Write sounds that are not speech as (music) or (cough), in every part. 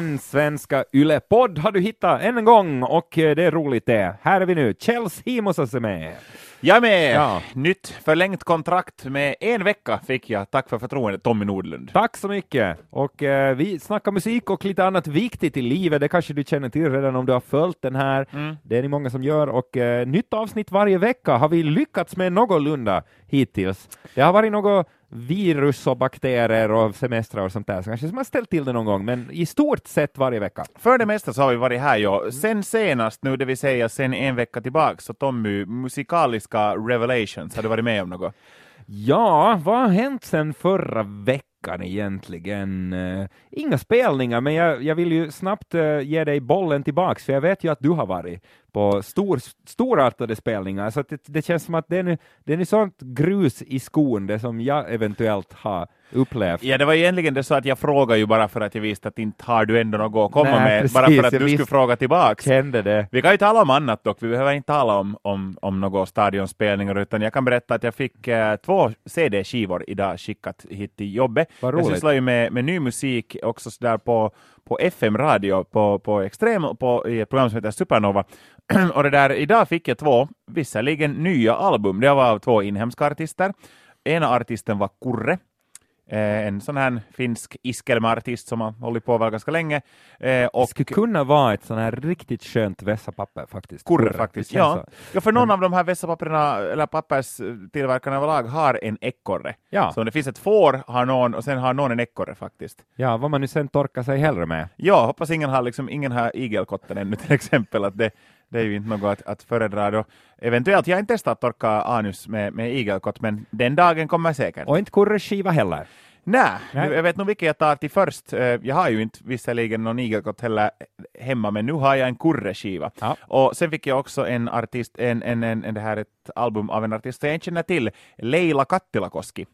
En svenska Yle-podd har du hittat än en gång och eh, det är roligt det. Här är vi nu. Kjells Himosas är med. Jag är med! Ja. Nytt förlängt kontrakt med en vecka fick jag. Tack för förtroendet, Tommy Nordlund. Tack så mycket! Och eh, vi snackar musik och lite annat viktigt i livet. Det kanske du känner till redan om du har följt den här. Mm. Det är ni många som gör och eh, nytt avsnitt varje vecka har vi lyckats med någorlunda hittills. Det har varit något virus och bakterier och semestrar och sånt där, så kanske som har ställt till det någon gång, men i stort sett varje vecka. För det mesta så har vi varit här ju. Sen senast nu, det vill säga sen en vecka tillbaka, så Tommy, musikaliska revelations, har du varit med om något? Ja, vad har hänt sen förra veckan egentligen? Uh, inga spelningar, men jag, jag vill ju snabbt uh, ge dig bollen tillbaks, för jag vet ju att du har varit på stor, storartade spelningar, så att det, det känns som att det är, nu, det är nu sånt grus i skon, det som jag eventuellt har upplevt. Ja, det var egentligen det så att jag frågade ju bara för att jag visste att inte har du ändå något att komma Nej, med, precis, bara för att jag du skulle fråga tillbaks. Kände det. Vi kan ju tala om annat dock, vi behöver inte tala om, om, om några stadionspelningar, utan jag kan berätta att jag fick eh, två CD-skivor idag skickat hit till jobbet. Vad Jag roligt. sysslar ju med, med ny musik också sådär på, på FM-radio, på, på Extrem, på, i ett program som heter Supernova. (clears throat) och det där, idag fick jag två, visserligen nya album, det var av två inhemska artister. Ena artisten var Kurre, en sån här finsk iskelma-artist som har hållit på väl ganska länge. Eh, och Det skulle kunna vara ett sån här riktigt skönt vässapapper faktiskt. Kurre faktiskt. Ja. så. ja, för någon av de här vässapapperna, eller papperstillverkarna överlag, har en ekorre. Ja. Så om det finns ett får, har någon, och sen har någon en ekorre faktiskt. ja, vad man nu sen torkar sig hellre med. Ja, hoppas ingen har, liksom, ingen har igelkotten ännu till exempel, att det, det är ju inte något att, att föredra då. Eventuellt, jag har inte testat att torka anus med, med igelkott, men den dagen kommer säkert. Och inte kurreskiva heller. Nej, Nej. jag vet nog vilket jag tar till först. Eh, Jag har ju inte visserligen någon igelkott heller hemma, men nu har jag en kurreskiva. Ja. Och sen fick jag också en artist, en, en, en, en det här ett album av en artist som jag inte känner till, Leila Kattilakoski.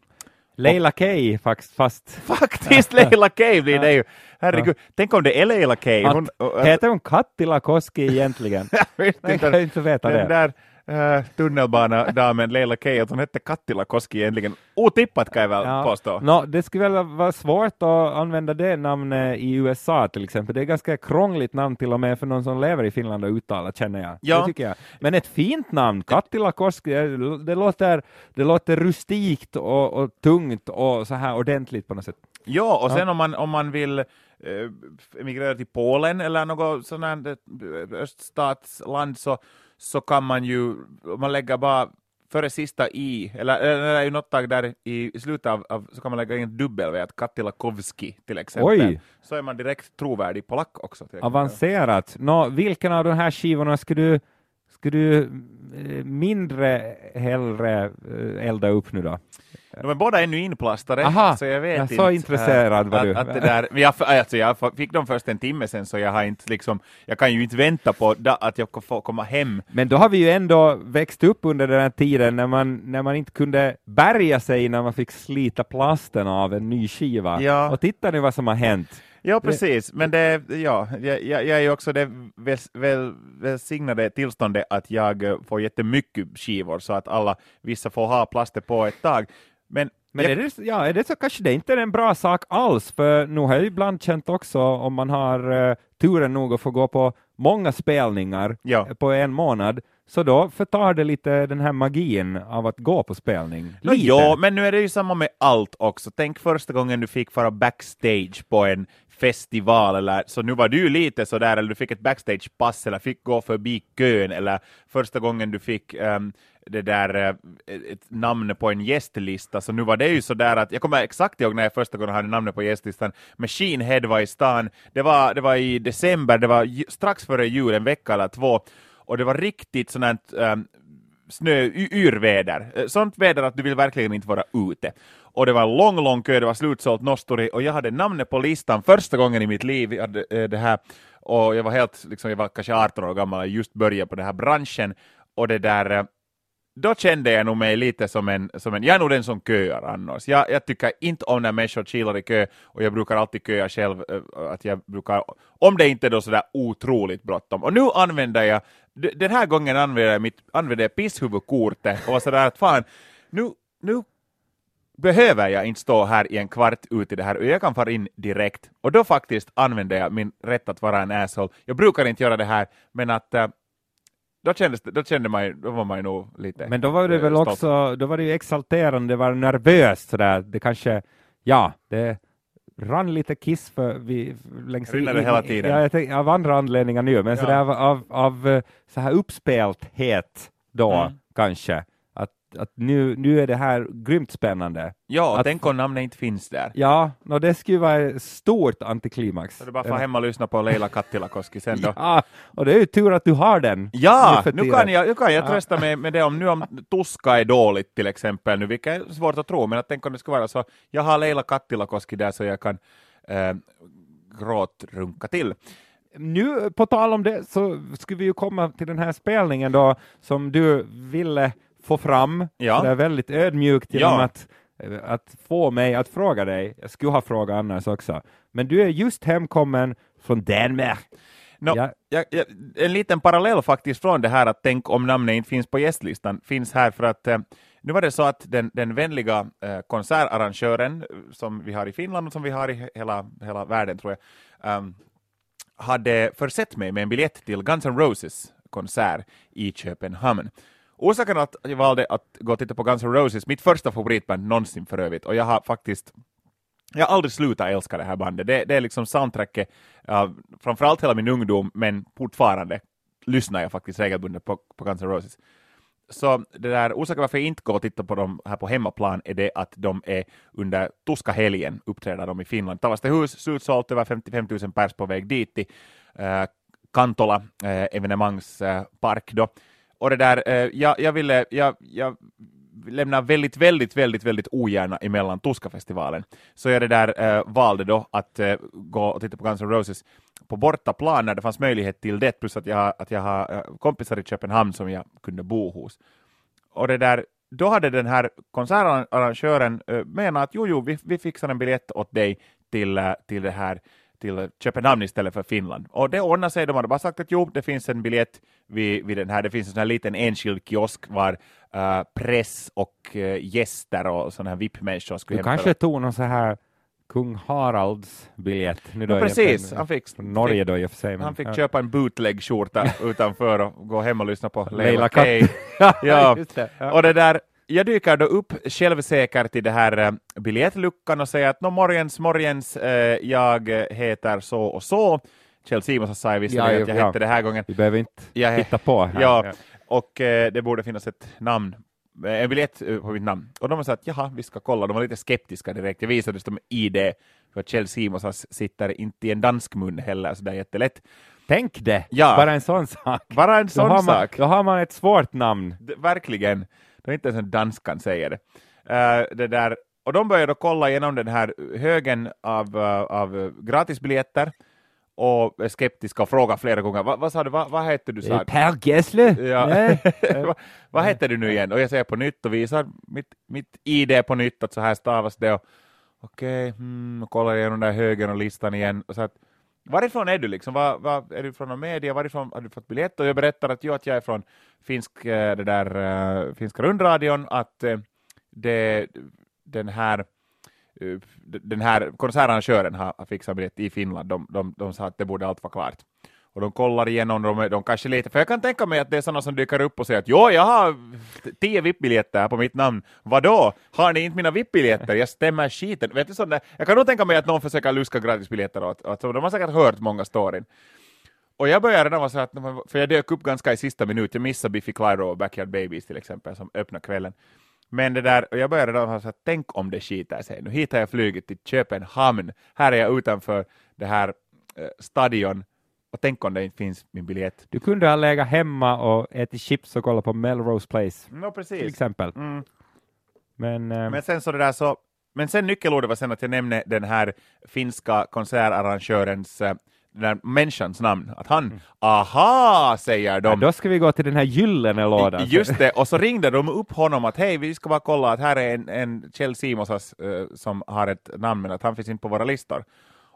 Leila Kay faktiskt, fast Faktiskt Leila Kay blir det ju. Herregud, tänk om det är Leila Kay. Hon, att, heter hon Kattila Koski egentligen? (laughs) jag vet Jag inte, kan inte veta den det. där uh, tunnelbanadamen Leila att hon hette Kattilakoski egentligen. Otippat kan jag väl påstå. Nå, det skulle väl vara svårt att använda det namnet i USA till exempel. Det är ganska krångligt namn till och med för någon som lever i Finland och uttala känner jag. Ja. Det tycker jag. Men ett fint namn, Kattila Koski, det, det, låter, det låter rustikt och, och tungt och så här ordentligt på något sätt. Ja, och sen om man, om man vill eh, emigrera till Polen eller något eh, öststatsland så, så kan man ju, man lägger bara före sista i, eller, eller i något tag där i, slutet av, av, så kan man lägga in ett dubbel att Kattilakovski till exempel. Oj. Så är man direkt trovärdig polack också. Avancerat. Nå, vilken av de här skivorna skulle du, skulle du eh, mindre hellre eh, elda upp nu då? De är båda ännu inplastade, Aha, så jag vet ja, inte. så intresserad var att, du. Att det där, jag, alltså jag fick dem först en timme sen, så jag har inte liksom, jag kan ju inte vänta på att jag får komma hem. Men då har vi ju ändå växt upp under den här tiden när man, när man inte kunde bärga sig när man fick slita plasten av en ny skiva. Ja. Och titta nu vad som har hänt. Ja, precis. Men det, ja, jag, jag är ju också det väl, väl, välsignade tillståndet att jag får jättemycket skivor, så att alla, vissa får ha plaster på ett tag. Men, Men är det, ja, är det så kanske det inte är en bra sak alls, för nu har jag ibland känt också om man har uh, turen nog att få gå på många spelningar Ja. eh, på en månad, så då förtar det lite den här magin av att gå på spelning. Lite. ja, men nu är det ju samma med allt också. Tänk första gången du fick vara backstage på en festival, eller så nu var du lite sådär, eller du fick ett backstagepass, eller fick gå förbi kön, eller första gången du fick um, det där eh, ett namn på en gästlista, så nu var det ju sådär att, jag kommer exakt ihåg när jag första gången hade namnet på gästlistan, Machine Head var i stan, det var, det var i december, det var strax före jul, en vecka eller två, och det var riktigt sådant um, snö, yrväder. Eh, sånt väder att du vill verkligen inte vara ute. Och det var en lång, lång kö, det var slutsålt Nosturi, och jag hade namnet på listan första gången i mitt liv. Jag hade, eh, det här, och jag var helt, liksom, jag var kanske 18 år gammal och just började på den här branschen. Och det där, eh, då kände jag nog mig lite som en, som en jag är nog den som köar annars. Jag, jag tycker inte om när människor kilar i kö, och jag brukar alltid köa själv, att jag brukar, om det inte är då sådär otroligt bråttom. Och nu använder jag, den här gången använder jag mitt, använder jag pisshuvudkortet och var sådär att fan, nu, nu behöver jag inte stå här i en kvart ut i det här jag kan fara in direkt. Och då faktiskt använder jag min rätt att vara en asshole. Jag brukar inte göra det här, men att uh, då, kändes då kände man då var man ju nog lite Men då var det väl stolt. också, då var det ju exalterande, det var nervöst sådär, det kanske, ja, det rann lite kiss för vi längs Rinner det hela tiden? Ja, jag tänkte, av andra anledningar nu, men Ja. sådär av, av, av eh, så här uppspelthet då Mm. kanske, att, nu, nu är det här grymt spännande. Ja, att- tänk om namnet inte finns där. Ja, no, det skulle vara ett stort antiklimax. Så är bara att få hem och lyssna på Leila Kattilakoski sen då. (laughs) Ja, och det är ju tur att du har den. Ja, nu nu kan jag, nu kan jag Ja. trösta mig med det om nu om tuska är dåligt till exempel, nu, vilket är svårt att tro, men att tänk om det skulle vara så, jag har Leila Kattilakoski där så jag kan äh, gråtrunka till. Nu, på tal om det, så skulle vi ju komma till den här spelningen då, som du ville få fram, Ja. så det är väldigt ödmjukt genom Ja. att, att få mig att fråga dig. Jag skulle ha frågat annars också. Men du är just hemkommen från Danmark. Nå, Ja. jag, jag, en liten parallell faktiskt från det här att tänk om namnet inte finns på gästlistan, finns här för att eh, nu var det så att den, den vänliga eh, konsertarrangören eh, som vi har i Finland och som vi har i he- hela, hela världen tror jag, ehm, hade försett mig med en biljett till Guns N' Roses konsert i Köpenhamn. Orsaken att jag valde att gå och titta på Guns N' Roses, mitt första favoritband någonsin för övrigt, och jag har faktiskt jag har aldrig slutat älska det här bandet. Det, det är liksom soundtracket, uh, framförallt hela min ungdom, men fortfarande lyssnar jag faktiskt regelbundet på, på Guns N' Roses. Så det där, orsaken varför jag inte går och tittar på dem här på hemmaplan är det att de är under Tuska helgen uppträder de i Finland. Tavastehus, slutsålt, över 55 000 pers på väg dit till uh, Kantola eh, uh, evenemangspark eh, då. Och det där, eh, jag, jag ville, jag, jag lämnar väldigt, väldigt, väldigt, väldigt ogärna emellan Tuska-festivalen. Så jag det där eh, valde då att eh, gå och titta på Guns N' Roses på bortaplan när det fanns möjlighet till det, plus att jag, har- att jag har eh, kompisar i Köpenhamn som jag kunde bo hos. Och det där, då hade den här konsertarrangören eh, menat att jo, jo, vi, vi fixar en biljett åt dig till, eh, till det här till Köpenhamn istället för Finland. Och det ordnade sig, de hade bara sagt att jo, det finns en biljett vid, vid den här, det finns en sån här liten enskild kiosk var eh, press och eh, gäster och sådana här VIP-människor skulle Du hämta kanske tog någon så här kung Haralds biljett. Nu då precis, egentligen han fick, från Norge då i och för sig. men- han fick ja. köpa en bootleg-skjorta (laughs) utanför och gå hem och lyssna på Leila. Kay. (laughs) ja. Ja. Och det där, jag dyker då upp självsäkert i det här eh, biljettluckan och säger att nå morgens, morgens, eh, jag heter så och så. Kjell Simonsson sa jag visserligen Ja, att jag ja. hette det här gången. Vi behöver inte Jag hitta på här. Ja, och eh, det borde finnas ett namn, eh, en biljett eh, på mitt namn. Och de sa att jaha, vi ska kolla. De var lite skeptiska direkt. Jag visade dem ID, för att Kjell Simonsson sitter inte i en dansk mun heller, så det är jättelätt. Tänk det, Ja. bara en sån sak. Bara en Då sån man, sak. då har man ett svårt namn. D- verkligen. Det är inte ens en danskan säger det. Eh, det där. Och de började då kolla igenom den här högen av, eh, av gratisbiljetter och är skeptiska och frågar flera gånger, vad, vad sa du, vad, vad hette du? Sa? Per Gessle? Ja. (laughs) Vad, vad heter du nu igen? Och jag säger på nytt och visar mitt, mitt ID på nytt, att så här stavas det. Och, Okej, hmm, och kollar igenom den där högen och listan igen. Och så att, varifrån är du liksom? Var, var, är du från någon media? Varifrån har du fått biljett? Och jag berättar att, jo, att jag är från finsk, eh, det där, eh, finska rundradion, att eh, det, den här den här konsertarrangören har, har fixat biljett i Finland. De, de, de sa att det borde allt vara klart. Och de kollar igenom, de, de kanske lite, för jag kan tänka mig att det är sådana som dyker upp och säger att jo, jag har tio VIP-biljetter på mitt namn. Vadå? Har ni inte mina VIP-biljetter? Jag stämmer skiten. Vet du, sån där, jag kan nog tänka mig att någon försöker luska gratisbiljetter åt, åt, de har säkert hört många storyn. Och jag började redan vara så att, för jag dök upp ganska i sista minut, jag missade Biffy Clyro och Backyard Babies till exempel, som öppnade kvällen. Men det där, och jag började redan vara så att tänk om det skiter sig. Nu hit har jag flugit till Köpenhamn, här är jag utanför det här eh, stadion, och tänk om det inte finns min biljett. Du kunde ha legat hemma och ätit chips och kollat på Melrose Place, No, till precis. exempel. Mm. Men, eh, Men sen så det där så, men sen nyckelordet var sen att jag nämnde den här finska konsertarrangörens, eh, den där människans namn, att han, aha, säger de. ja, då ska vi gå till den här gyllene lådan. Just det, och så ringde de upp honom att hej, vi ska bara kolla att här är en, en Kjell Simonsas eh, som har ett namn, men att han finns inte på våra listor.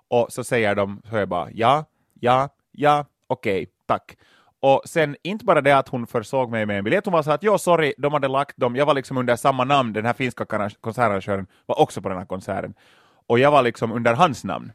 Och så säger de, så jag bara ja, ja, ja, okej, tack. Och sen inte bara det att hon försåg mig med en biljett, hon var så att ja, sorry, de hade lagt dem, jag var liksom under samma namn, den här finska konsertarrangören var också på den här konserten. Och jag var liksom under hans namn.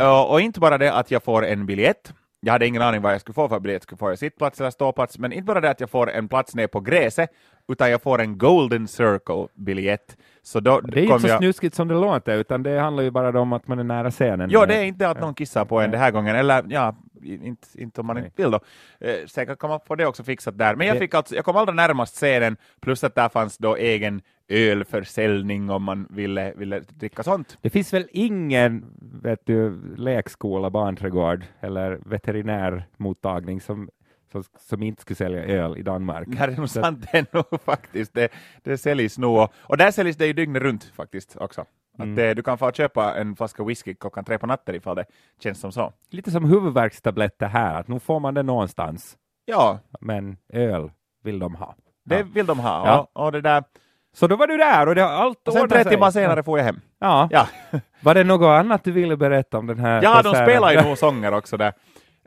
Och, och inte bara det att jag får en biljett, jag hade ingen aning vad jag skulle få för biljett, skulle få jag sittplats eller ståplats, men inte bara det att jag får en plats nere på gräset, utan jag får en Golden Circle-biljett. Så då det är inte så jag... snuskigt som det låter, utan det handlar ju bara om att man är nära scenen. Jo, det är inte att någon kissar på en den här gången, eller ja, inte, inte om man Nej. inte vill då. Eh, säkert kan man få det också fixat där. Men jag, fick alltså, jag kom allra närmast scenen, plus att där fanns då egen ölförsäljning om man ville, ville dricka sånt. Det finns väl ingen vet du, lekskola, barnträdgård eller veterinärmottagning som som, som, inte skulle sälja öl i Danmark. Det är nog sant det nog (laughs) faktiskt. Det, det säljs nog, och där säljs det ju dygnet runt faktiskt också. Mm. Att det, du kan få köpa en flaska whisky klockan tre på natten ifall det känns som så. Lite som huvudvärkstabletter här, att nu får man det någonstans. Ja. Men öl vill de ha. Det ja. vill de ha, ja. och, och det där så då var du där och det har allt och Sen tre timmar senare får jag hem. Ja. ja. (laughs) Var det något annat du ville berätta om den här Ja, de spelar ju (laughs) nog sånger också där.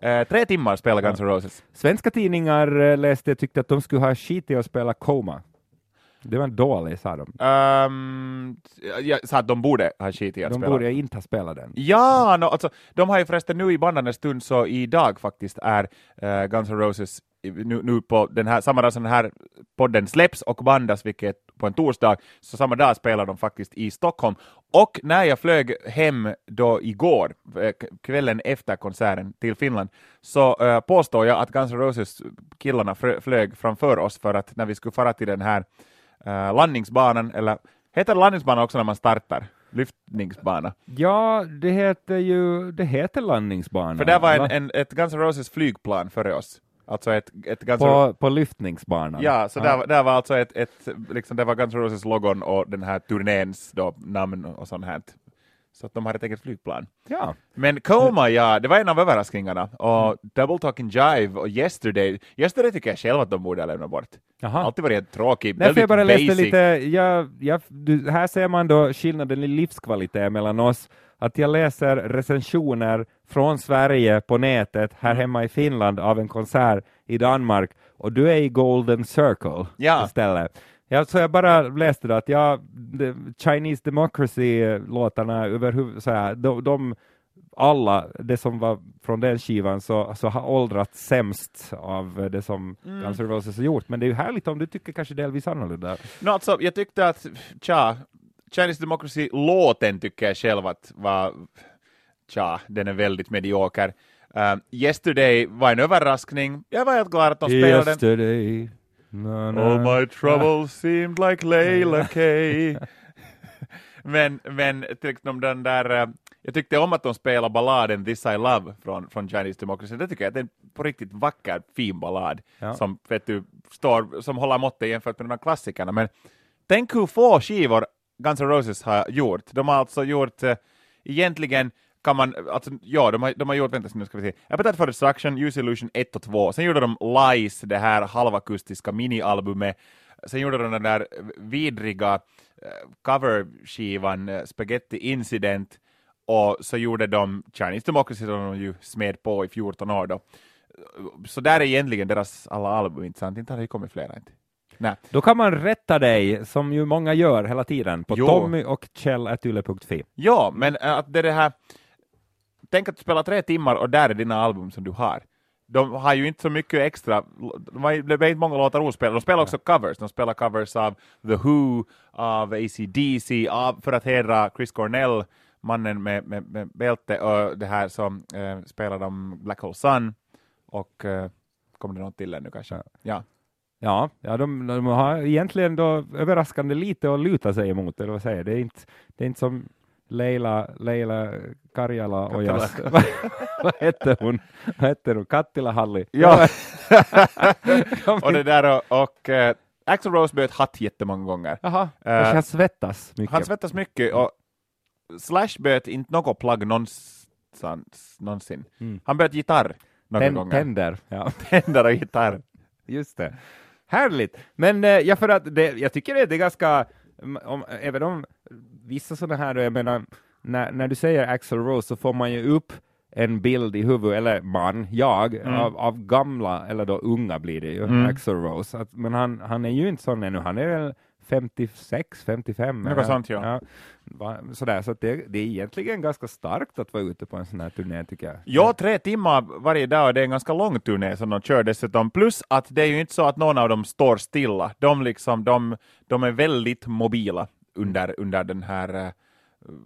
Eh, tre timmar spelar Guns N' Roses. Svenska tidningar eh, läste jag tyckte att de skulle ha skit i att spela Coma. Det var en dålig, sa de. Um, jag sa att de borde ha skit i att de spela. De borde inte ha spelat den. Ja, no, alltså, de har ju förresten nu i bandande stund, så idag faktiskt är uh, Guns N' Roses nu, nu på den här, samma dag som den här podden släpps och bandas, vilket på en torsdag, så samma dag spelar de faktiskt i Stockholm. Och när jag flög hem då igår, eh, kvällen efter konserten till Finland, så uh, påstår jag att Guns N' Roses killarna flög framför oss för att när vi skulle fara till den här uh, landningsbanan, eller heter det landningsbana också när man startar? Lyftningsbana? Ja, det heter ju det heter landningsbana. För det var en, en, ett Guns N' Roses flygplan före oss. Alltså ett, ett Guns på, på lyftningsbanan? Ja, så Där, där var alltså ett, ett liksom, det var Guns N' Roses logon och den här turnéns då, namn och sånt här. Så att de har ett eget flygplan. Ja. Men Coma, ja, det var en av överraskningarna. Och mm. Double Talking Jive och Yesterday, Yesterday tycker jag själv att de borde lämna bort. Jaha. Alltid varit tråkig, Därför väldigt jag bara basic. läste lite, ja, ja, du, här ser man då skillnaden i livskvalitet mellan oss att jag läser recensioner från Sverige på nätet här mm. hemma i Finland av en konsert i Danmark och du är i Golden Circle ja. istället. Ja, så jag bara läste det att ja, Chinese Democracy-låtarna överhuvudtaget, de, de alla, det som var från den skivan, så, så har åldrats sämst av det som mm. Guns N' Roses har gjort. Men det är ju härligt om du tycker kanske delvis annorlunda. No, alltså, jag tyckte att, tja, Chinese Democracy-låten tycker jag själv att var, tja, den är väldigt medioker. Uh, Yesterday var en överraskning. Jag var helt glad att de spelade den. Na, na. All my troubles seemed like Layla K. (laughs) men, men till den där, uh, jag tyckte om att de spelade balladen This I Love från, från Chinese Democracy. Det tycker jag är en på riktigt vacker, fin ballad ja. som, vet du, står, som håller måttet jämfört med de här klassikerna. Men tänk hur få skivor Guns N' Roses har gjort. De har alltså gjort, äh, egentligen kan man, alltså, ja, de har, de har gjort, vänta nu ska vi se, Appetite for Destruction, Use Illusion 1 och 2, sen gjorde de Lies, det här halvakustiska minialbumet, sen gjorde de den där vidriga äh, coverskivan äh, Spaghetti Incident, och så gjorde de Chinese Democracy som de ju smed på i 14 år då. Så där är egentligen deras alla album, inte sant? Inte har det kommit flera. Inte. Nej. Då kan man rätta dig, som ju många gör hela tiden, på jo. Tommy och Kjell.yle.fi. Ja, men att det är det här, tänk att du spelar tre timmar och där är dina album som du har. De har ju inte så mycket extra, det är inte många låtar ospelade, de spelar också covers, de spelar covers av The Who, av ACDC, av, för att hedra Chris Cornell, mannen med, med, med bälte, och det här som äh, spelar de Black Hole Sun, och äh, kommer det något till ännu kanske? Ja. ja. Ja, ja de, de, har egentligen då överraskande lite att luta sig emot, eller vad säger Det är inte, det är inte som Leila, Leila Karjala och jag. (laughs) vad hette hon? Vad hette hon? Kattila Halli. Ja. och det där och, och uh, Axel Rose bytte hatt jättemånga gånger. Jaha, uh, han svettas mycket. Han svettas mycket och Slash bytte inte något plagg någonstans, någonsin. Mm. Han bytte gitarr några Ten, gånger. Tänder. Ja. (laughs) tänder och gitarr. Just det. Härligt! Men eh, ja, för att det, jag tycker det är ganska, om, även om vissa sådana här, jag menar, när, när du säger Axel Rose så får man ju upp en bild i huvudet, eller man, jag, Mm. av, av gamla, eller då unga blir det ju, Mm. Axl Rose. Att, men han, han är ju inte sån ännu, han är väl 56, 55. Något sånt, ja. va- sådär, så det, det är egentligen ganska starkt att vara ute på en sån här turné tycker jag. Ja, tre timmar varje dag och det är en ganska lång turné som de kör dessutom. Plus att det är ju inte så att någon av dem står stilla. De, liksom, de, de är väldigt mobila under, under den här eh,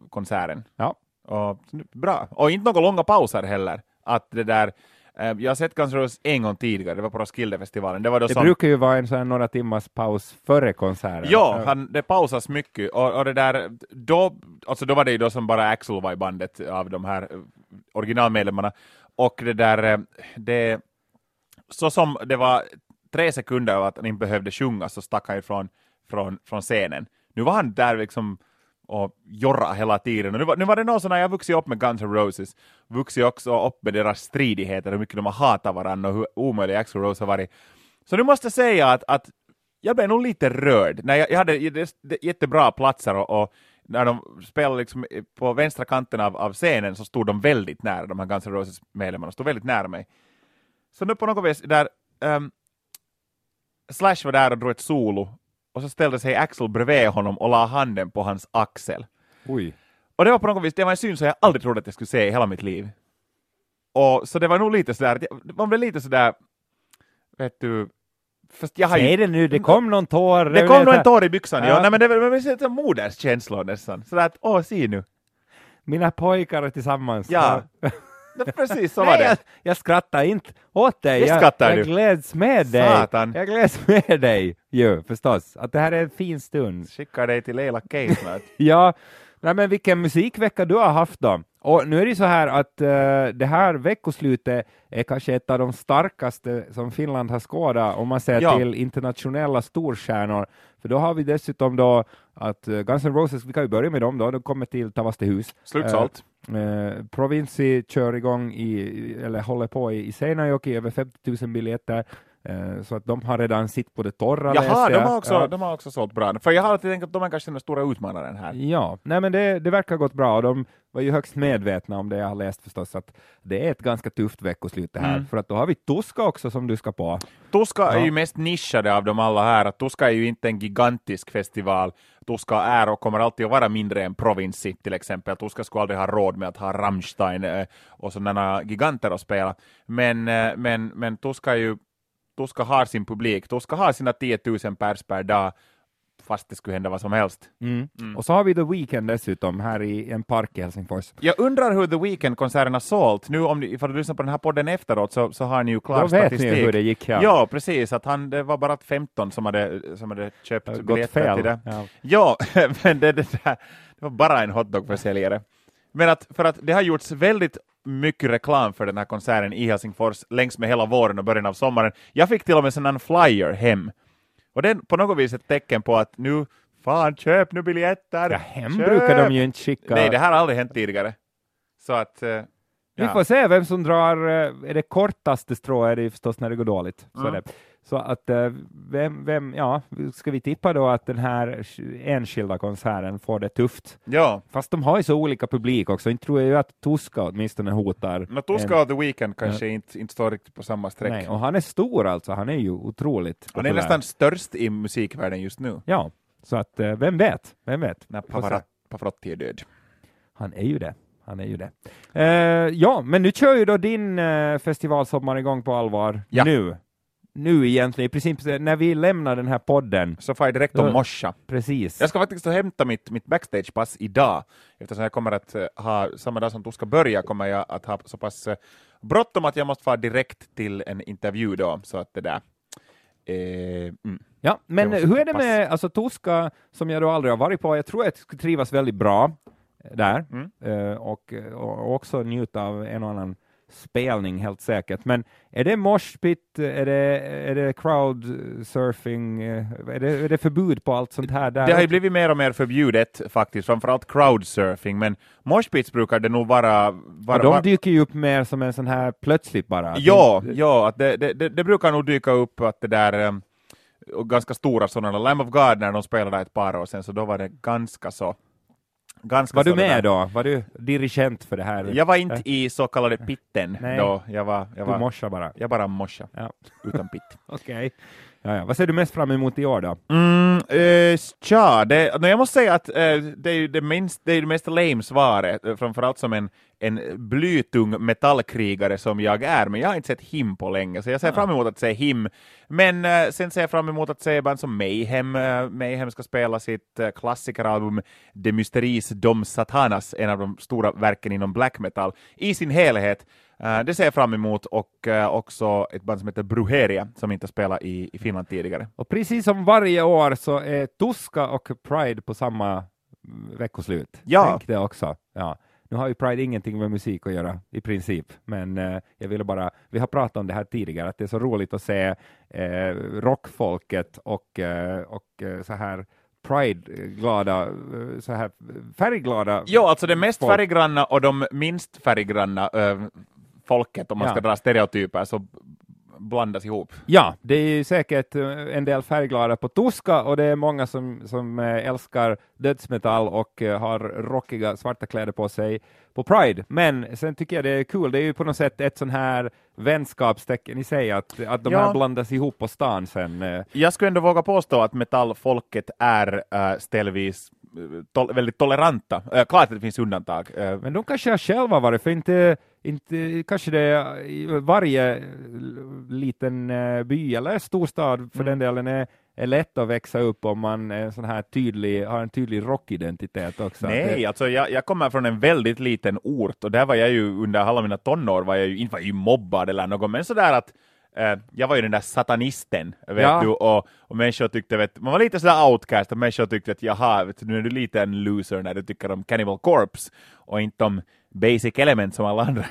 konserten. Ja. Och, bra. Och inte några långa pauser heller. Att det där, eh, jag har sett Guns N' Roses en gång tidigare, det var på Roskildefestivalen. Det var då Det som, brukar ju vara en sån några timmars paus före konserten. Ja, han, det pausas mycket och, och det där, då, alltså då var det ju då som bara Axel var i bandet av de här eh, originalmedlemmarna och det där, det, så som det var tre sekunder av att han inte behövde sjunga så stack han ifrån från, från scenen. Nu var han där liksom och jorra hela tiden. Och nu, var, nu var det någon sån här, jag har vuxit upp med Guns N' Roses, vuxit också upp med deras stridigheter, hur mycket de har hatat varandra och hur omöjlig Axl Rose har varit. Så nu måste jag säga att, att jag blev nog lite rörd. När jag, jag hade jättebra platser och, och när de spelade liksom på vänstra kanten av, av scenen så stod de väldigt nära, de här Guns N' Roses medlemmarna, stod väldigt nära mig. Så nu på något vis, där um, Slash var där och drog ett solo och så ställde sig Axel bredvid honom och la handen på hans axel. Oj. Och det var på något vis, det var en syn som jag aldrig trodde att jag skulle se i hela mitt liv. Och så det var nog lite sådär, man blev lite sådär, vet du, fast jag har ju Säg det nu, det kom någon tår. det kom nog en tår i byxan, ja. Ja. Nej, men det var moderskänslor nästan. Sådär att, åh, se nu. Mina pojkar tillsammans. Ja. Precis så var Nej, det. jag, jag skrattar inte åt dig. Visst jag, jag du. gläds med dig. Satan. Jag gläds med dig ju, förstås. Att det här är en fin stund. Skickar dig till Leila K snart. (laughs) Ja, nej men vilken musikvecka du har haft då. Och nu är det så här att eh, det här veckoslutet är kanske ett av de starkaste som Finland har skådat om man ser Ja. till internationella storstjärnor. För då har vi dessutom då att uh, Guns N' Roses, vi kan ju börja med dem då, de kommer till Tavastehus. Slutsålt. Eh, Provinci kör igång i, eller håller på i, i Seinäjoki, över 50 000 biljetter. Eh, så att de har redan sitt på det torra. Jaha, de har, också, Ja. de har också sålt bra. För jag har alltid tänkt att de är kanske den stora utmanaren här. Ja, nej men det, det verkar gått bra och de var ju högst medvetna om det jag har läst förstås att det är ett ganska tufft veckoslut det här Mm. för att då har vi Tuska också som du ska på. Tuska är Ja. ju mest nischade av dem alla här. Att Tuska är ju inte en gigantisk festival. Tuska är och kommer alltid att vara mindre än Provinci till exempel. Tuska skulle aldrig ha råd med att ha Rammstein eh, och sådana giganter att spela. Men, eh, men, men Tuska är ju Tuska har sin publik. Tuska har sina 10 000 pers per dag fast det skulle hända vad som helst. Mm. Och så har vi The Weeknd dessutom här i en park i Helsingfors. Jag undrar hur The Weeknd-konserten har sålt. Nu om ni, ifall du lyssnar på den här podden efteråt så, så har ni ju klar Då vet statistik. ni hur det gick. Ja. Ja, precis. Att han, det var bara 15 som hade, som hade köpt Gått biljetter fel. till det. Ja. Ja, (laughs) men det, det, där, det var bara en hotdog-försäljare. Men att, för att det har gjorts väldigt mycket reklam för den här konserten i Helsingfors längs med hela våren och början av sommaren. Jag fick till och med en sån här flyer hem. Och det är på något vis ett tecken på att nu, fan köp nu biljetter! Ja, hem köp! brukar de ju inte skicka. Nej, det här har aldrig hänt tidigare. Så att... eh, Vi ja. får se vem som drar, eh, är det kortaste strå är det förstås när det går dåligt. Så, Mm. det. Så att eh, vem, vem, ja, ska vi tippa då att den här enskilda konserten får det tufft? Ja, Fast de har ju så olika publik också, inte tror jag ju att Tuska åtminstone hotar. men Tuska och The Weeknd kanske inte, inte står riktigt på samma streck. Nej, och han är stor alltså, han är ju otroligt Han är populär. nästan störst i musikvärlden just nu, Ja, så att eh, vem vet, vem vet. när. Pavarotti Pavarotti är död. Han är ju det. Han är ju det. Eh, ja, men nu kör ju då din eh, festivalsommar igång på allvar Ja. nu. Nu egentligen, i princip när vi lämnar den här podden. Så får jag direkt Ja. morsa. Precis. Jag ska faktiskt hämta mitt, mitt backstagepass idag, eftersom jag kommer att eh, ha, samma dag som du ska börja, kommer jag att ha så pass eh, bråttom att jag måste fara direkt till en intervju då, så att det där. Eh, mm. Ja, men hur är det pass. med alltså, Tuska, som jag då aldrig har varit på? Jag tror att jag skulle trivas väldigt bra där Mm. eh, och, och också njuta av en och annan spelning helt säkert. Men är det moshpit, är det, är det crowdsurfing, eh, är det, är det förbud på allt sånt här där? Det har ju blivit mer och mer förbjudet faktiskt, framförallt crowdsurfing, men moshpits brukar det nog vara... vara de dyker ju upp mer som en sån här plötsligt bara. Ja, ja att det, det, det, det brukar nog dyka upp att det där och ganska stora sådana, Lamb of God när de spelade ett par år sedan, så då var det ganska så ganska Var du med då? Var du dirigent för det här? Jag var inte i så kallade pitten Nej. då. Jag var, jag Du var, morsade bara? jag bara morsa Ja. utan pitt. (laughs) Okej. Ja, ja. Vad ser du mest fram emot i år då? Mm, eh, tja, det, no, jag måste säga att eh, det är det, minst, det, är det mest lame svaret, eh, framförallt som en, en blytung metallkrigare som jag är, men jag har inte sett him på länge, så jag ser fram emot att se him. Men eh, sen ser jag fram emot att se band som Mayhem. Eh, Mayhem ska spela sitt eh, klassikeralbum De Mysteries Dom Satanas, en av de stora verken inom black metal, i sin helhet. Eh, det ser jag fram emot, och eh, också ett band som heter Bruheria, som inte spelat i, i Finland tidigare. Och precis som varje år så är Tuska och Pride på samma mm, veckoslut. Ja. Tänk det också. Ja. Nu har ju Pride ingenting med musik att göra i princip, men eh, jag ville bara, vi har pratat om det här tidigare, att det är så roligt att se eh, rockfolket och, eh, och eh, så här Pride-glada, så här färgglada Jo, alltså det mest folk. färggranna och de minst färggranna äh, folket, om man Ja. ska dra stereotyper, så blandas ihop. Ja, det är säkert eh, en del färgglada på Tuska och det är många som, som eh, älskar dödsmetall och eh, har rockiga svarta kläder på sig på Pride. Men sen tycker jag det är kul, det är ju på något sätt ett sån här vänskapstecken i sig att, att de Ja. här blandas ihop på stan sen. Jag skulle ändå våga påstå att metallfolket är äh, ställvis tol- väldigt toleranta. Äh, klart att det finns undantag. Äh, Men de kanske har själva varit, för inte, inte kanske det varje liten eh, by eller storstad för den delen är, är lätt att växa upp om man är sån här tydlig, har en tydlig rockidentitet också. Nej, Det- alltså jag, jag kommer från en väldigt liten ort och där var jag ju under alla mina tonår var jag ju inte var ju mobbad eller något, men sådär att eh, jag var ju den där satanisten, vet Ja. du, och, och människor tyckte, vet, man var lite sådär outcast, och människor tyckte att jaha, vet nu är du lite en loser när du tycker om Cannibal Corpse och inte om Basic Element som alla andra.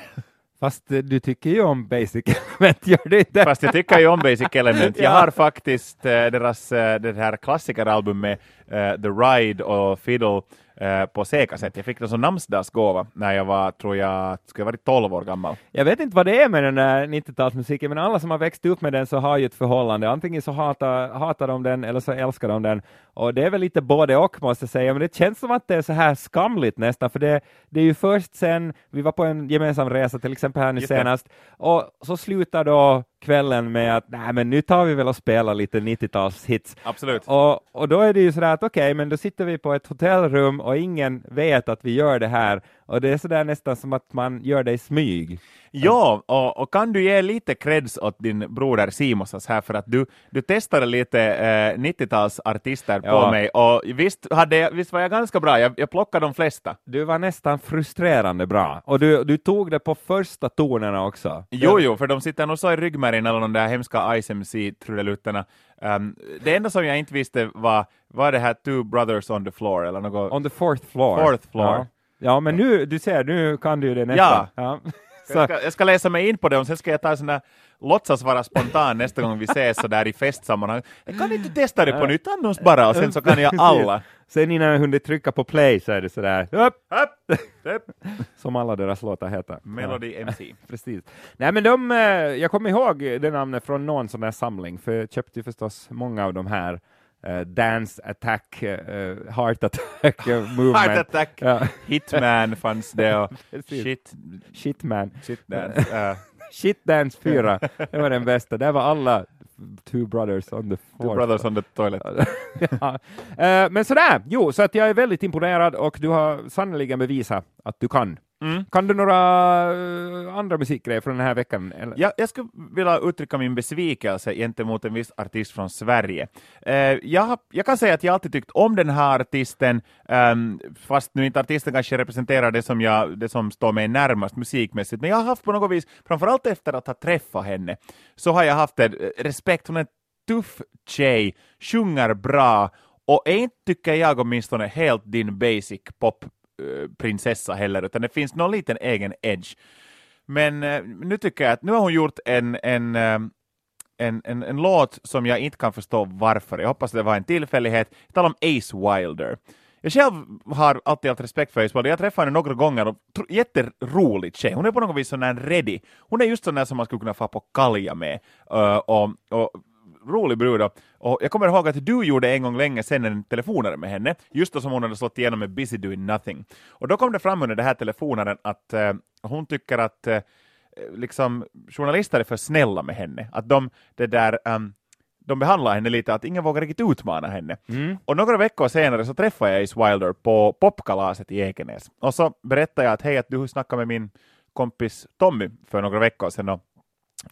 Fast eh, du tycker ju om Basic Element, (laughs) gör du inte? Fast jag tycker ju om Basic Element. Jag Ja. har faktiskt eh, deras eh, det här klassikeralbum med eh, The Ride och Fiddle eh, på C-kassett. Jag fick det som namnsdagsgåva när jag var, tror jag, skulle jag varit 12 år gammal. Jag vet inte vad det är med den där 90-talsmusiken, men alla som har växt upp med den så har ju ett förhållande. Antingen så hatar, hatar de den eller så älskar de den. Och det är väl lite både och måste jag säga, men det känns som att det är så här skamligt nästan, för det, det är ju först sen, vi var på en gemensam resa till exempel här nu Just senast, och så slutar då kvällen med att nej men nu tar vi väl och spelar lite 90-talshits. Absolut. Och, och då är det ju sådär att okej, men då sitter vi på ett hotellrum och ingen vet att vi gör det här. Och det är sådär nästan som att man gör det i smyg. Ja, och, och kan du ge lite creds åt din broder Simosas här för att du, du testade lite eh, 90-talsartister på Ja. mig och visst, hade visst var jag ganska bra, jag, jag plockade de flesta. Du var nästan frustrerande bra. Och du, du tog det på första tonerna också. Jo, jo, för de sitter nog så i ryggmärgen alla de där hemska ICMC-trudelutterna. Um, det enda som jag inte visste var, var det här Two Brothers on the Floor eller något. On the fourth floor. Fourth floor. Ja, ja men nu, du ser, nu kan du ju det nästan. Ja. Så, Jag ska, jag ska läsa mig in på det och sen ska jag ta en sån där låtsas vara spontan nästa gång vi ses så där i festsammanhang. Jag kan inte testa det på nytt annars bara och sen så kan jag (laughs) alla. Sen innan jag hunnit trycka på play så är det sådär, upp, Upp, (laughs) upp. som alla deras låtar heter. Ja. Melody MC. (laughs) Precis. Nej men de, eh, jag kommer ihåg det namnet från någon sån här samling, för jag köpte ju förstås många av de här eh, Dance Attack, eh, Heart Attack (laughs) Movement. Heart Attack, Ja, Hitman fanns det och (laughs) shit, Shitman. shit dance. Uh, (laughs) Shit Dance 4, det var den bästa. Där var alla Two Brothers on the two Fourth. brothers on the toilet. ja. Men sådär, jo, så att jag är väldigt imponerad och du har sannoliken bevisat att du kan. Mm. Kan du några eh, andra musikgrejer från den här veckan? Eller? Jag, jag skulle vilja uttrycka min besvikelse gentemot en viss artist från Sverige. Eh, jag, jag kan säga att jag alltid tyckt om den här artisten, ehm, fast nu inte artisten kanske representerar det som, jag, det som står mig närmast musikmässigt, men jag har haft på något vis, framförallt efter att ha träffat henne, så har jag haft en eh, respekt, hon är en tuff tjej, sjunger bra, och är inte, tycker jag åtminstone, helt din basic pop Eh, prinsessa heller, utan det finns någon liten egen edge. Men eh, nu tycker jag att nu har hon gjort en, en, eh, en, en, en låt som jag inte kan förstå varför. Jag hoppas det var en tillfällighet. Jag talar om Ace Wilder. Jag själv har alltid haft respekt för Ace Wilder. Jag träffade henne några gånger och jätterolig tjej. Hon är på något vis sån där ready. Hon är just sån där som man skulle kunna få på kalja med. Uh, och, och rolig brud. Och jag kommer ihåg att du gjorde en gång länge sedan en telefonare med henne, just då som hon hade slått igenom med Busy Doing Nothing. Och då kom det fram under den här telefonaren att eh, hon tycker att eh, liksom, journalister är för snälla med henne. Att de, det där, ehm, de behandlar henne lite, att ingen vågar riktigt utmana henne. Mm. Och några veckor senare så träffade jag Ace Wilder på popkalaset i Ekenäs. Och så berättade jag att hej, att du snackade med min kompis Tommy för några veckor sedan. Och,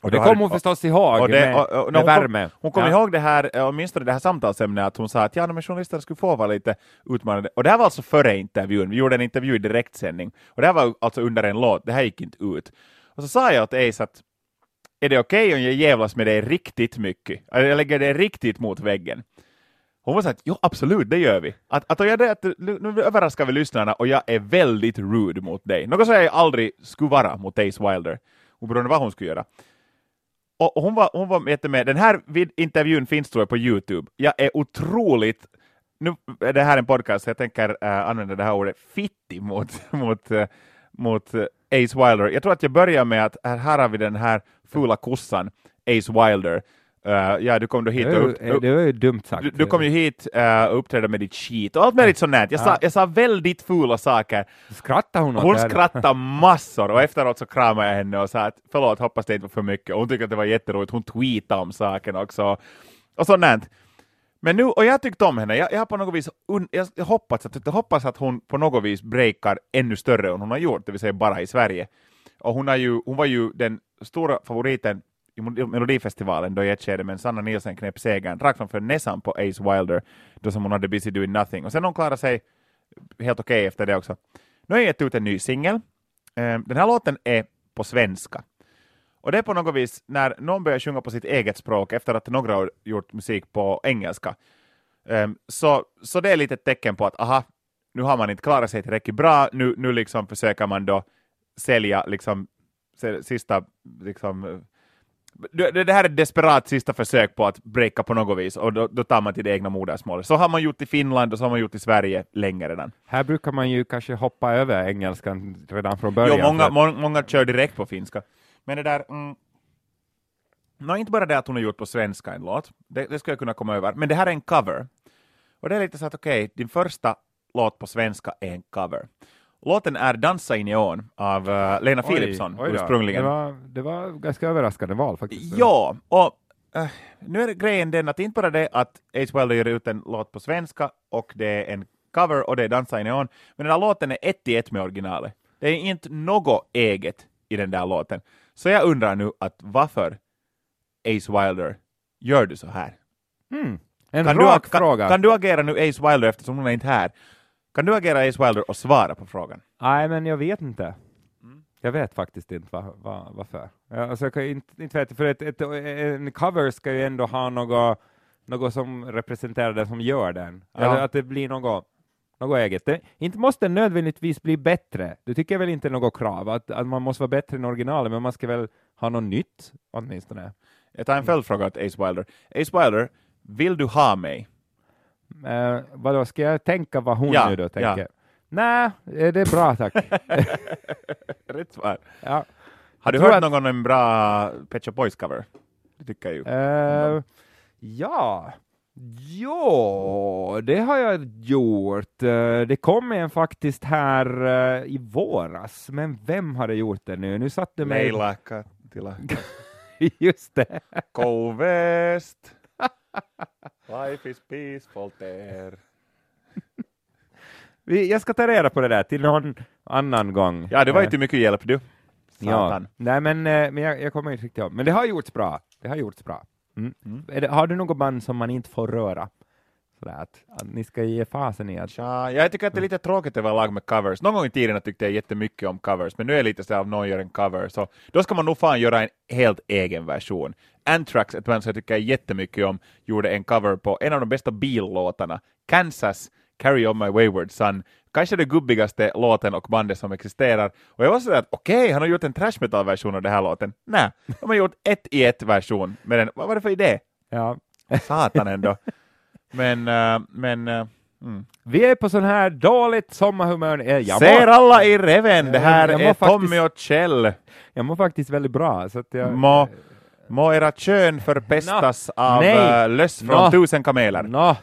Och det kom hon förstås ihåg och det- med, och- och- med hon kom- värme. Hon kom Ja. ihåg det här, eh, åtminstone det här samtalsämnet, att hon sa att ja, men journalister skulle få vara lite utmanande. Och det här var alltså före intervjun, vi gjorde en intervju i direktsändning. Och det här var alltså under en låt, det här gick inte ut. Och så sa jag till Ace att är det okej om jag jävlas med dig riktigt mycket? Jag lägger dig riktigt mot väggen. Hon var så att jo absolut, det gör vi. Att, att, jag, det, att nu överraskar vi lyssnarna och jag är väldigt rude mot dig. Något som jag aldrig skulle vara mot Ace Wilder, oberoende vad hon skulle göra. Och, hon var, hon var jättemed. Den här intervjun finns tror jag på Youtube. Jag är otroligt, nu är det här en podcast så jag tänker äh, använda det här ordet, 'fitti' mot, (laughs) mot, äh, mot äh, Ace Wilder. Jag tror att jag börjar med att här, här har vi den här fula kossan, Ace Wilder. Uh, ja, du kom då hit Det och upp, det var ju dumt sagt. du, du kom ju hit uh, och uppträdde med ditt skit och allt möjligt sånt. Jag sa, Ja. jag sa väldigt fula saker. Skrattade hon åt Hon skrattade massor och efteråt så kramade jag henne och sa att förlåt, hoppas det inte var för mycket. Och hon tyckte att det var jätteroligt. Hon tweetade om saken också. Och sånt där. Men nu, och jag tyckte om henne. Jag, jag har på något vis, un, jag, hoppas att, jag hoppas att hon på något vis breakar ännu större än hon har gjort, det vill säga bara i Sverige. Och hon, har ju, hon var ju den stora favoriten i Melodifestivalen då i ett skede, men Sanna Nielsen knep segern rakt framför näsan på Ace Wilder, då som hon hade Busy Doing Nothing. Och sen hon klarade sig helt okej efter det också. Nu har jag gett ut en ny singel. Ehm, den här låten är på svenska. Och det är på något vis när någon börjar sjunga på sitt eget språk efter att några har gjort musik på engelska. Ehm, så, så det är lite ett tecken på att aha, nu har man inte klarat sig tillräckligt bra, nu, nu liksom försöker man då sälja liksom sista liksom det, här är ett desperat sista försök på att breaka på något vis och då, då tar man till det egna modersmålet. Så har man gjort i Finland och så har man gjort i Sverige länge redan. Här brukar man ju kanske hoppa över engelskan redan från början. Jo, många, må, många kör direkt på finska. Men det där... Mm, no, inte bara det att hon har gjort på svenska en låt, det, det skulle jag kunna komma över, men det här är en cover. Och det är lite så att okej, din första låt på svenska är en cover. Låten är Dansa i neon av eh, Lena Oj, Philipsson oj ursprungligen. Det var, det var ganska överraskande val faktiskt. Ja, och eh, nu är grejen den att inte bara det att Ace Wilder gör ut en låt på svenska och det är en cover och det är Dansa i neon, men den här låten är ett i ett med originalet. Det är inte något eget i den där låten. Så jag undrar nu att varför Ace Wilder gör du så här? Hmm. En Kan du, rak kan, fråga. kan du agera nu Ace Wilder eftersom hon är inte här? Kan du agera Ace Wilder och svara på frågan? Nej, men jag vet inte. Mm. Jag vet faktiskt inte va, va, varför. Ja, alltså, jag kan inte, inte vet, för ett, ett, en cover ska ju ändå ha något, något som representerar det som gör den. Ja. Alltså, att det blir något, något eget. Det, inte måste den nödvändigtvis bli bättre. Det tycker jag väl inte är något krav, att, att man måste vara bättre än originalet, men man ska väl ha något nytt åtminstone. Jag tar en följdfråga till Ace Wilder. Ace Wilder, vill du ha mig? Uh, vadå, ska jag tänka vad hon Ja, nu då ja. tänker? Nej, eh, det är bra tack. (laughs) Rätt svar. ja. Har du hört att- någon en bra Pet Shop Boys cover? Det tycker jag ju. Eh, ja, jo, det har jag gjort. Eh, det kom en faktiskt här eh, i våras, men vem har det gjort det nu? Nu satt du mig... Leila Kattila. (laughs) Just det. Go West. Life is peaceful there. Vi- Jag ska ta reda på det där till någon annan gång. Ja, det var Eh, ju till mycket hjälp du. Ja, nej men, eh, men jag, jag kommer inte riktigt ihåg. Men det har gjorts bra. Det har gjorts bra. Mm. Mm. Det, har du något band som man inte får röra? Sådär att, att ni ska ge fasen i att... Tja, jag tycker att det är lite tråkigt överlag med covers. Någon gång i tiden tyckte jag jättemycket om covers, men nu är det lite så av någon gör en cover, så då ska man nog fan göra en helt egen version. Anthrax, ett band som jag tycker jättemycket om, gjorde en cover på en av de bästa billåtarna, Kansas, Carry On My Wayward Son. Kanske det gubbigaste låten och bandet som existerar. Och jag var sådär att okej, han har gjort en trash metal-version av den här låten. Nej, de har gjort ett i ett version med den. Vad var det för idé? Ja. Satan ändå. Men, eh, men eh, mm. Vi är på sån här dåligt sommarhumör. Eh, Jag Ser mår, alla i reven, det här Jag må är faktiskt- Tommy och Kjell. jag mår faktiskt väldigt bra. Så att jag, Må. Må era kön förpestas av Nej. uh, löss från Nå. tusen kameler. Nå,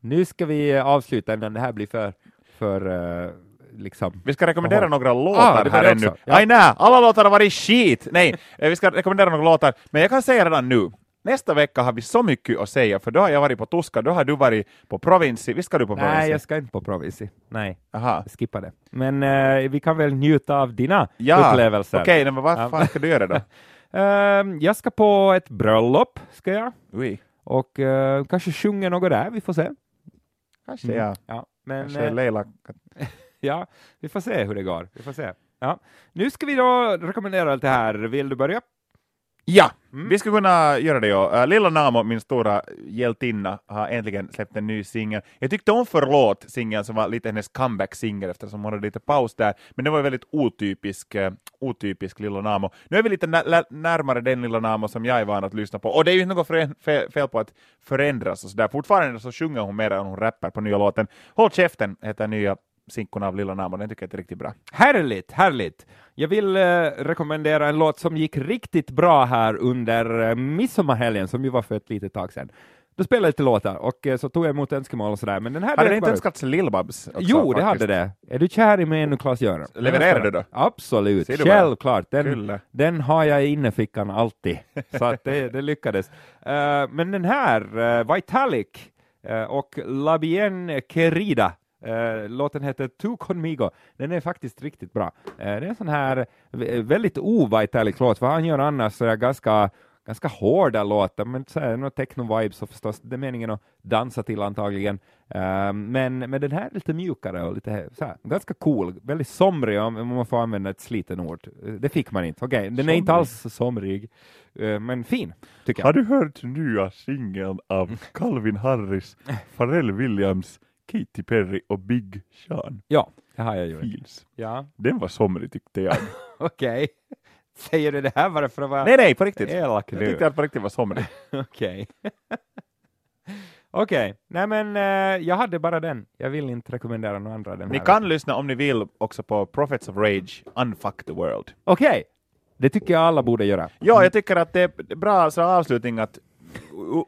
nu ska vi eh, avsluta innan det här blir för, för eh, liksom... Vi ska rekommendera några Ah, låtar var här ännu. Ja. Aj nej, alla låtar har varit skit! Nej, eh, vi ska rekommendera några låtar, men jag kan säga redan nu, nästa vecka har vi så mycket att säga, för då har jag varit på Tuska, då har du varit på Provinci, visst ska du på Provinci? Nej, jag ska inte på Provinci. Nej, Aha. skippa det. Men eh, vi kan väl njuta av dina Ja, upplevelser. okej, men vad fan ska du göra då? (laughs) Ehm, jag ska på ett bröllop, ska jag. Ui, Och eh, kanske sjunga något där, vi får se. kanske ja. Ja, men Kanske eh, Leila. (laughs) ja, vi får se hur det går. Vi får se. Ja. Nu ska vi då rekommendera allt det här. Vill du börja? Ja, Mm. vi ska kunna göra det ja. Uh, Lilla Namo, min stora hjältinna, har äntligen släppt en ny singel. Jag tyckte om Förlåt, singeln som var lite hennes comeback-singel eftersom hon hade lite paus där, men det var väldigt otypisk, uh, otypisk Lilla Namo. Nu är vi lite nä- närmare den Lilla Namo som jag är van att lyssna på, och det är ju inte något fel på att förändras och sådär. Fortfarande så sjunger hon mer än hon rappar på nya låten. Håll käften heter nya sinkon av Lilla Namo, den tycker jag är riktigt bra. Härligt, härligt. Jag vill eh, rekommendera en låt som gick riktigt bra här under eh, midsommarhelgen, som ju var för ett litet tag sedan. Då spelade jag lite låtar och eh, så tog jag emot önskemål och sådär, men den här Hade det inte önskats Lill-Babs? Jo, det faktiskt? hade det. Är du kär i mig ännu, Claes-Göran? Levererar du då? Absolut, du självklart. Den, Kulle. den har jag i innerfickan alltid, (laughs) så att det, det lyckades. Eh, men den här, uh, Vitalik eh, och La Bien Querida, eh, låten heter Tu Conmigo, den är faktiskt riktigt bra. Eh, det är en sån här vä- väldigt o-Vitalik låt, för han gör annars sådär ganska ganska hårda låtar, men så här, några techno-vibes och förstås, det är meningen att dansa till antagligen. Eh, men, men den här är lite mjukare och lite så här, ganska cool, väldigt somrig om, om man får använda ett sliten ord. Det fick man inte. Okej, den är inte Somrig. alls somrig, eh, men fin, tycker jag. Har du hört nya singeln av Calvin Harris, Pharrell Williams, Katy Perry och Big Sean? Ja, det har jag gjort. Feels. Ja, Den var somrig tyckte jag. (laughs) okej. Säger du det här bara för att vara nej, nej, på riktigt. elak Jag nu? tyckte att på riktigt var somrig. (laughs) Okej. (laughs) Okej, nej men eh, jag hade bara den. Jag vill inte rekommendera några andra den Ni här kan veckan. lyssna om ni vill också på Prophets of Rage, Unfuck the World. Okej, det tycker jag alla borde göra. Ja, jag tycker att det är bra så avslutning att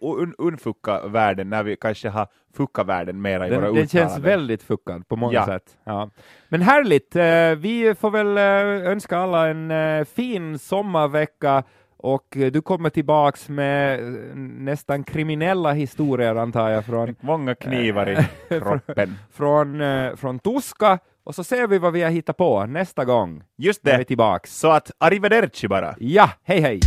un unfucka världen när vi kanske har fuckat världen mera i våra Den, den känns uttalanden. väldigt fuckad på många Ja. sätt. Ja. Men härligt, eh, vi får väl eh, önska alla en eh, fin sommarvecka och du kommer tillbaks med nästan kriminella historier antar jag från, (laughs) Många knivar i (laughs) kroppen. från, från Tuska och så ser vi vad vi har hittat på nästa gång Just när vi är det, tillbaks. så att arrivederci bara. Ja, hej hej!